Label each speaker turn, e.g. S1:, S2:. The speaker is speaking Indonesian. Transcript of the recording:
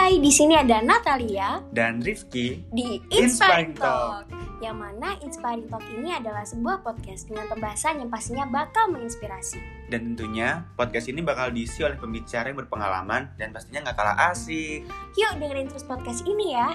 S1: Hai, di sini ada Natalia
S2: dan Rifki
S1: di Inspiring Talk. Yang mana Inspiring Talk ini adalah sebuah podcast dengan pembahasan yang pastinya bakal menginspirasi.
S2: Dan tentunya podcast ini bakal diisi oleh pembicara yang berpengalaman dan pastinya nggak kalah asik.
S1: Yuk dengerin terus podcast ini ya.